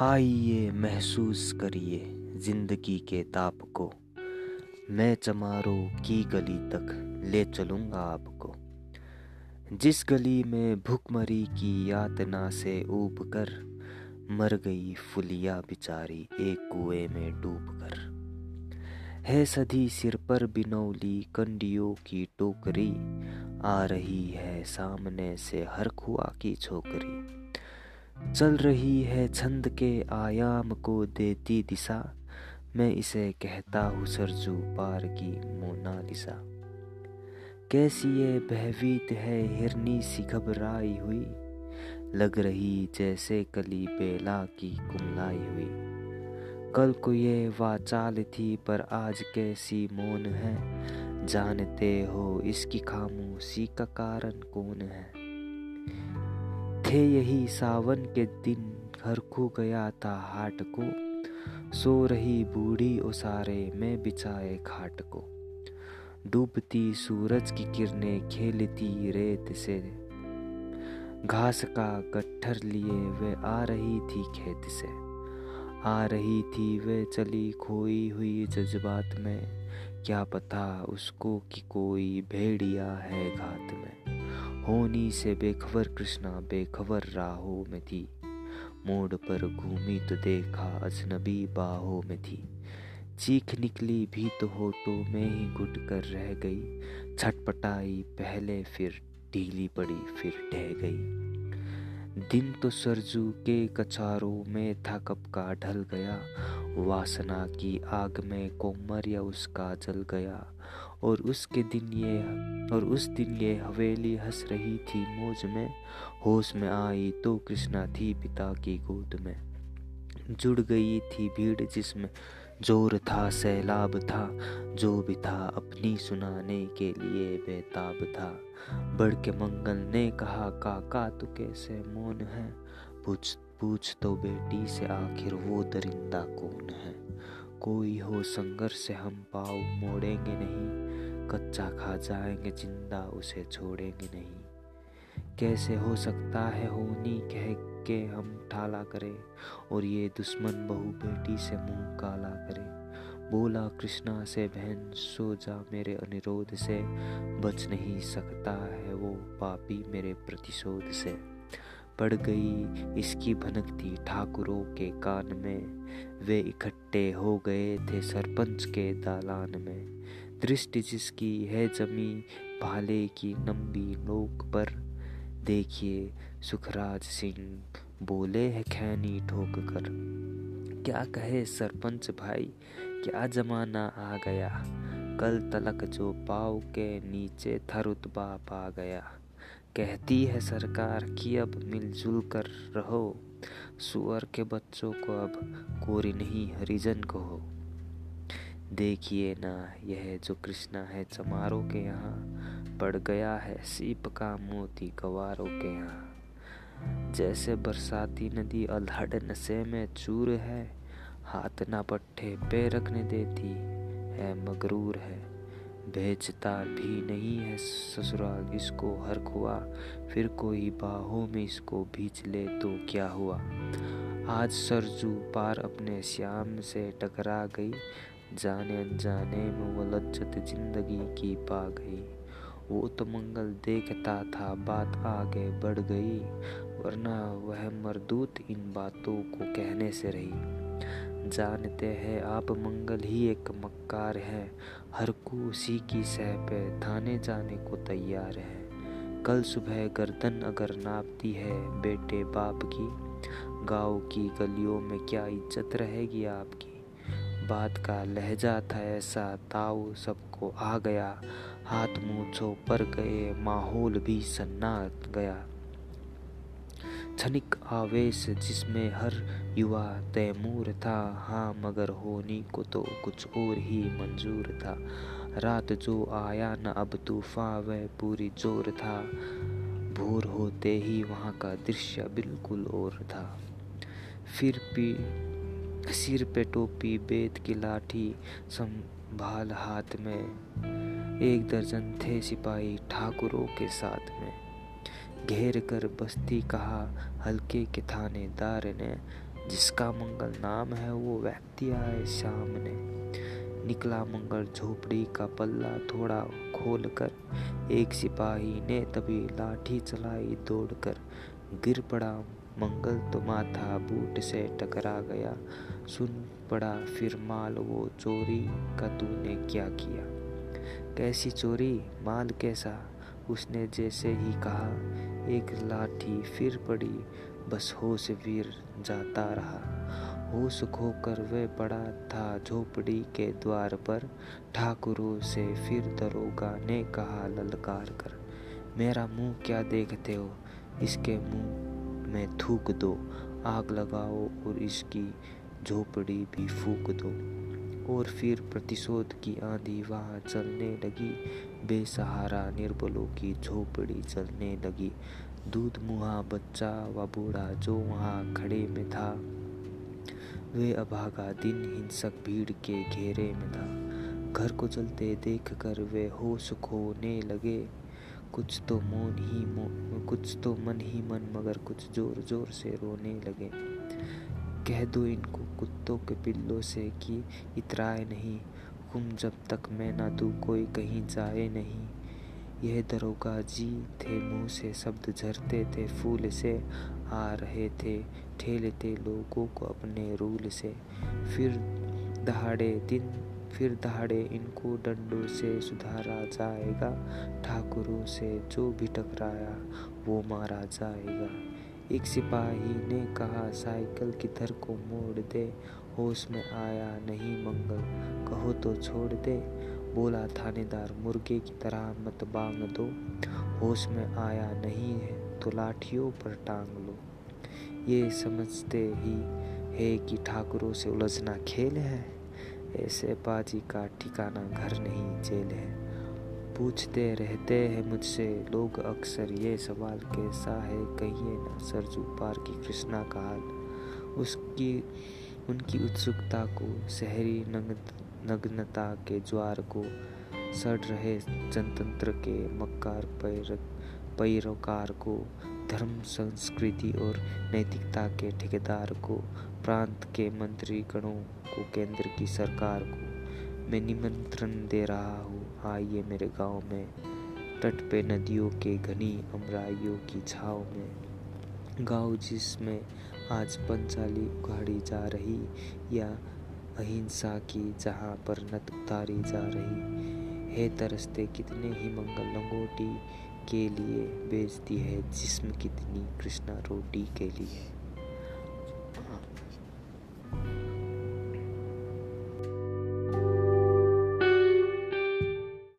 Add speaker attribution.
Speaker 1: आइए महसूस करिए ज़िंदगी के ताप को। मैं चमारों की गली तक ले चलूँगा आपको। जिस गली में भुखमरी की यातना से ऊब कर मर गई फुलिया बिचारी एक कुएँ में डूब कर है सदी सिर पर बिनौली कंडियों की टोकरी, आ रही है सामने से हर खुआ की छोकरी। चल रही है छंद के आयाम को देती दिशा। मैं इसे कहता हूँ सरजू पार की मोनालिसा। कैसी ये बहवीत है हिरनी सी घबराई हुई। लग रही जैसे कली बेला की कुमलाई हुई। कल को ये वाचाल थी पर आज कैसी मौन है। जानते हो इसकी खामोशी का कारण कौन है? थे यही सावन के दिन। घर खो गया था हाट को। सो रही बूढ़ी उसारे में बिछाए खाट को। डूबती सूरज की किरणें खेलती रेत से। घास का गट्ठर लिए वे आ रही थी खेत से। आ रही थी वे चली खोई हुई जज्बात में। क्या पता उसको कि कोई भेड़िया है घात में। होनी से बेखबर कृष्णा, बेखबर राहों में थी। मोड़ पर घूमी तो देखा अजनबी बाहों में थी। चीख निकली भी तो होटो में ही घुट कर रह गई। छटपटाई पहले फिर ढीली पड़ी, फिर ढह गई। दिन तो सरजू के कचारों में था कब का ढल गया। वासना की आग में कोमर या उसका जल गया। और उसके दिन ये, और उस दिन ये हवेली हंस रही थी मौज में, होश में आई तो कृष्णा थी पिता की गोद में। जुड़ गई थी भीड़ जिसमें ज़ोर था, सैलाब था, जो भी था अपनी सुनाने के लिए बेताब था। बढ़ के मंगल ने कहा, काका, तू कैसे मौन है? पूछ पूछ तो बेटी से आखिर वो दरिंदा कौन है? कोई हो संघर्ष से हम पाव मोड़ेंगे नहीं। कच्चा खा जाएँगे, ज़िंदा उसे छोड़ेंगे नहीं। कैसे हो सकता है होनी कह के हम ठाला करें, और ये दुश्मन बहु बेटी से मुँह काला करे। बोला, कृष्णा से बहन, सो जा मेरे अनुरोध से। बच नहीं सकता है वो पापी मेरे प्रतिशोध से। पड़ गई इसकी भनकती ठाकुरों के कान में। वे इकट्ठे हो गए थे सरपंच के दालान में। दृष्टि जिसकी है जमी, भाले की लंबी नोक पर। देखिए सुखराज सिंह, बोले है खैनी ठोक कर। क्या कहे सरपंच भाई, क्या जमाना आ गया? कल तलक जो पाव के नीचे था रुतबा पा गया। कहती है सरकार कि अब मिलजुल कर रहो। सुअर के बच्चों को अब कोरी नहीं, हरिजन को हो। देखिए ना, यह जो कृष्णा है चमारों के यहाँ पड़ गया है, सीप का मोती गवारों के यहाँ। जैसे बरसाती नदी अल्हड़ नशे में चूर है, हाथ ना पट्टे पे रखने देती है, मगरूर है। भेजता भी नहीं है ससुराल, इसको हर खुआ फिर कोई बाहों में इसको भीच ले तो क्या हुआ? आज सरजू पार अपने श्याम से टकरा गई जाने अनजाने में वो लज्जत ज़िंदगी की पा गई। वो तो मंगल देखता था, बात आगे बढ़ गई, वरना वह मरदूत इन बातों को कहने से रही। जानते हैं, आप मंगल ही एक मक्कार है, हर को उसी की सह पे थाने जाने को तैयार है। कल सुबह गर्दन अगर नापती है बेटे बाप की, गाँव की गलियों में क्या इज़्ज़त रहेगी आपकी? बात का लहजा था ऐसा, ताऊ सबको आ गया। हाथ मुँह पर गए, माहौल भी सन्ना गया। क्षणिक आवेश जिसमें हर युवा तैमूर था हाँ मगर होनी को तो कुछ और ही मंजूर था। रात जो आया न अब तूफ़ान, वह पूरी ज़ोर था। भोर होते ही वहाँ का दृश्य बिल्कुल और था। फिर भी सिर पे टोपी बेत की लाठी, संभाल हाथ में। एक दर्जन थे सिपाही ठाकुरों के साथ में। घेर कर बस्ती कहा, हल्के के थानेदार ने, जिसका मंगल नाम है वो व्यक्ति आए सामने निकला मंगल झोपड़ी का पल्ला थोड़ा खोलकर एक सिपाही ने तभी लाठी चलाई दौड़कर। गिर पड़ा मंगल तो माथा बूट से टकरा गया। सुन पड़ा फिर माल वो चोरी का तूने क्या किया? कैसी चोरी? माल कैसा? उसने जैसे ही कहा, एक लाठी फिर पड़ी, बस होश वीर जाता रहा। होश खोकर वह पड़ा था झोपड़ी के द्वार पर। ठाकुरों से फिर दरोगा ने कहा, ललकार कर, मेरा मुँह क्या देखते हो? इसके मुँह में थूक दो, आग लगाओ और इसकी झोपड़ी भी फूक दो। और फिर प्रतिशोध की आंधी वहाँ चलने लगी। बेसहारा निर्बलों की झोपड़ी चलने लगी। दूध मुहा बच्चा व बूढ़ा जो वहाँ खड़े में था, वे अभागा दिन हिंसक भीड़ के घेरे में था। घर को चलते देख कर वे होश खोने लगे। कुछ तो मौन ही मो, कुछ तो मन ही मन मगर कुछ ज़ोर ज़ोर से रोने लगे। कह दो इनको कुत्तों के पिल्लों से कि इतराए नहीं। हुम जब तक मैं ना तू कोई कहीं जाए नहीं। यह दरोगा जी थे मुँह से शब्द झरते थे फूल से आ रहे थे। ठेलते लोगों को अपने रूल से। फिर दहाड़े दिन फिर दहाड़े इनको डंडों से सुधारा जाएगा, ठाकुरों से जो भी टकराया वो मारा जाएगा। एक सिपाही ने कहा, साइकिल किधर को मोड़ दे? होश में आया, नहीं मंगल, कहो तो छोड़ दे। बोला, थानेदार, मुर्गे की तरह मत बांग दो। होश में आया, नहीं है तो लाठियों पर टांग लो। ये समझते ही है कि ठाकुरों से उलझना खेल है। ऐसे बाजी का ठिकाना घर नहीं, जेल है। पूछते रहते हैं मुझसे, लोग अक्सर ये सवाल, कैसा है, कहिए ना, सरजू पार की कृष्णा का हाल? उसकी, उनकी उत्सुकता को, शहरी नग्नता के ज्वार को सड़ रहे जनतंत्र के मक्कार पैर, पैरोकार को धर्म, संस्कृति और नैतिकता के ठेकेदार को, प्रांत के मंत्रीगणों को, केंद्र की सरकार को मैं निमंत्रण दे रहा हूँ। आइए मेरे गाँव में तट पे नदियों के घनी अमराइयों की छाव में। गाँव जिसमें आज पंचाली उगाड़ी जा रही या अहिंसा की जहाँ पर नत उतारी जा रही। है तरसते कितने ही मंगल लंगोटी के लिए बेचती है जिस्म कितनी कृष्णा रोटी के लिए।